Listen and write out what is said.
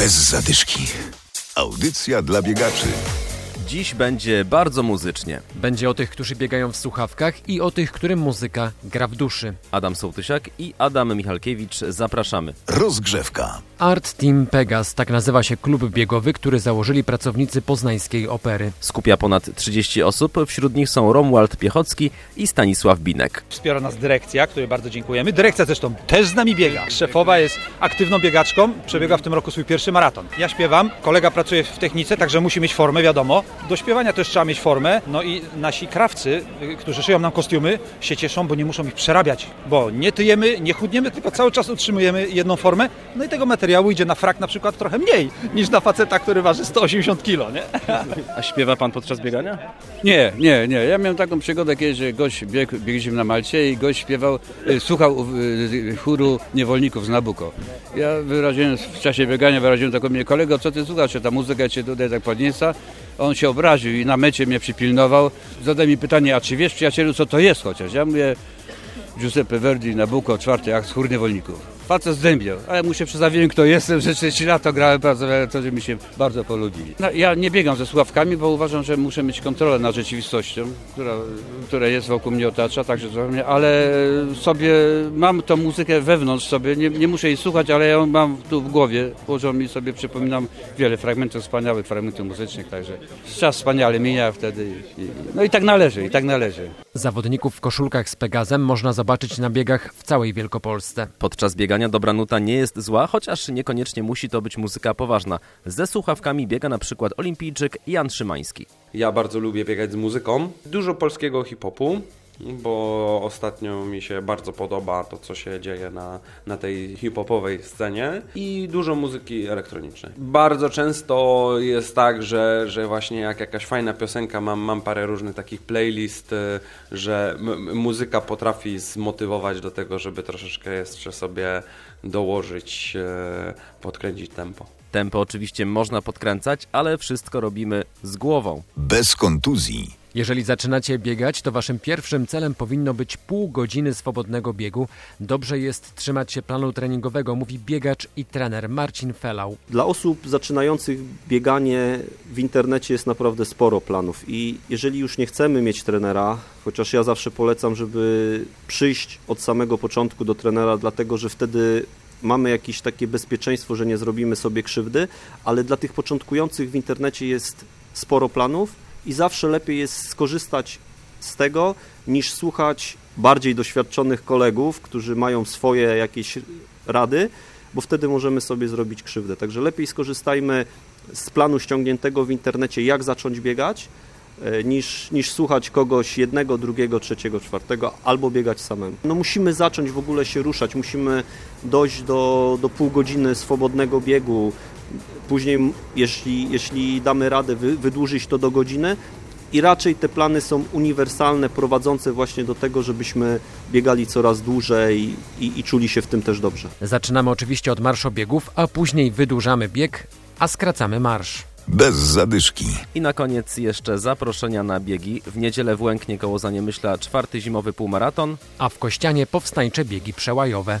Bez zadyszki. Audycja dla biegaczy. Dziś będzie bardzo muzycznie. Będzie o tych, którzy biegają w słuchawkach i o tych, którym muzyka gra w duszy. Adam Sołtysiak i Adam Michalkiewicz zapraszamy. Rozgrzewka. Art Team Pegas, tak nazywa się klub biegowy, który założyli pracownicy poznańskiej opery. Skupia ponad 30 osób, wśród nich są Romuald Piechocki i Stanisław Binek. Wspiera nas dyrekcja, której bardzo dziękujemy. Dyrekcja zresztą też z nami biega. Szefowa jest aktywną biegaczką, przebiega w tym roku swój pierwszy maraton. Ja śpiewam, kolega pracuje w technice, także musi mieć formę, wiadomo. Do śpiewania też trzeba mieć formę. No i nasi krawcy, y, którzy szyją nam kostiumy, się cieszą, bo nie muszą ich przerabiać. Bo nie tyjemy, nie chudniemy, tylko cały czas utrzymujemy jedną formę. No i tego materiału idzie na frak na przykład trochę mniej niż na faceta, który waży 180 kg, nie? A śpiewa pan podczas biegania? Nie, nie, nie. Ja miałem taką przygodę kiedyś, że gość biegł, biegliśmy na Malcie i gość śpiewał, y, słuchał y, chóru niewolników z Nabucco. Ja wyraziłem w czasie biegania, wyraziłem taką mnie, kolego, co ty słuchasz, czy ta muzyka cię tutaj tak podnieca? On się obraził i na mecie mnie przypilnował. Zadał mi pytanie, a czy wiesz przyjacielu, co to jest chociaż? Ja mówię, Giuseppe Verdi, Nabucco, czwarty akt, chór niewolników. Facet zdębiał, ale mu się przedstawiłem, kto jestem, że 30 lat to grałem bardzo wiele, to że mi się bardzo polubili. No, ja nie biegam ze słuchawkami, bo uważam, że muszę mieć kontrolę nad rzeczywistością, która, która jest wokół mnie otacza, także mnie, ale sobie mam tą muzykę wewnątrz sobie, nie, nie muszę jej słuchać, ale ja ją mam tu w głowie, ułożą i sobie przypominam wiele fragmentów wspaniałych, fragmentów muzycznych, także czas wspaniale mija wtedy. I, i, no i tak należy, i tak należy. Zawodników w koszulkach z Pegazem można zobaczyć na biegach w całej Wielkopolsce. Podczas biegania dobra nuta nie jest zła, chociaż niekoniecznie musi to być muzyka poważna. Ze słuchawkami biega na przykład olimpijczyk Jan Szymański. Ja bardzo lubię biegać z muzyką. Dużo polskiego hip-hopu, bo ostatnio mi się bardzo podoba to, co się dzieje na, na tej hip-hopowej scenie i dużo muzyki elektronicznej. Bardzo często jest tak, że, że właśnie jak jakaś fajna piosenka, mam, mam parę różnych takich playlist, y, że muzyka potrafi zmotywować do tego, żeby troszeczkę jeszcze sobie dołożyć, y, podkręcić tempo. Tempo oczywiście można podkręcać, ale wszystko robimy z głową. Bez kontuzji. Jeżeli zaczynacie biegać, to waszym pierwszym celem powinno być pół godziny swobodnego biegu. Dobrze jest trzymać się planu treningowego, mówi biegacz i trener Marcin Felał. Dla osób zaczynających bieganie w internecie jest naprawdę sporo planów i jeżeli już nie chcemy mieć trenera, chociaż ja zawsze polecam, żeby przyjść od samego początku do trenera, dlatego że wtedy mamy jakieś takie bezpieczeństwo, że nie zrobimy sobie krzywdy, ale dla tych początkujących w internecie jest sporo planów i zawsze lepiej jest skorzystać z tego, niż słuchać bardziej doświadczonych kolegów, którzy mają swoje jakieś rady, bo wtedy możemy sobie zrobić krzywdę. Także lepiej skorzystajmy z planu ściągniętego w internecie, jak zacząć biegać, e, niż, niż słuchać kogoś jednego, drugiego, trzeciego, czwartego, albo biegać samemu. No musimy zacząć w ogóle się ruszać, musimy dojść do, do pół godziny swobodnego biegu, później jeśli, jeśli damy radę wy, wydłużyć to do godziny i raczej te plany są uniwersalne, prowadzące właśnie do tego, żebyśmy biegali coraz dłużej i, i czuli się w tym też dobrze. Zaczynamy oczywiście od marszobiegów, a później wydłużamy bieg, a skracamy marsz. Bez zadyszki. I na koniec jeszcze zaproszenia na biegi. W niedzielę w Łęknie koło Zaniemyśla czwarty zimowy półmaraton. A w Kościanie powstańcze biegi przełajowe.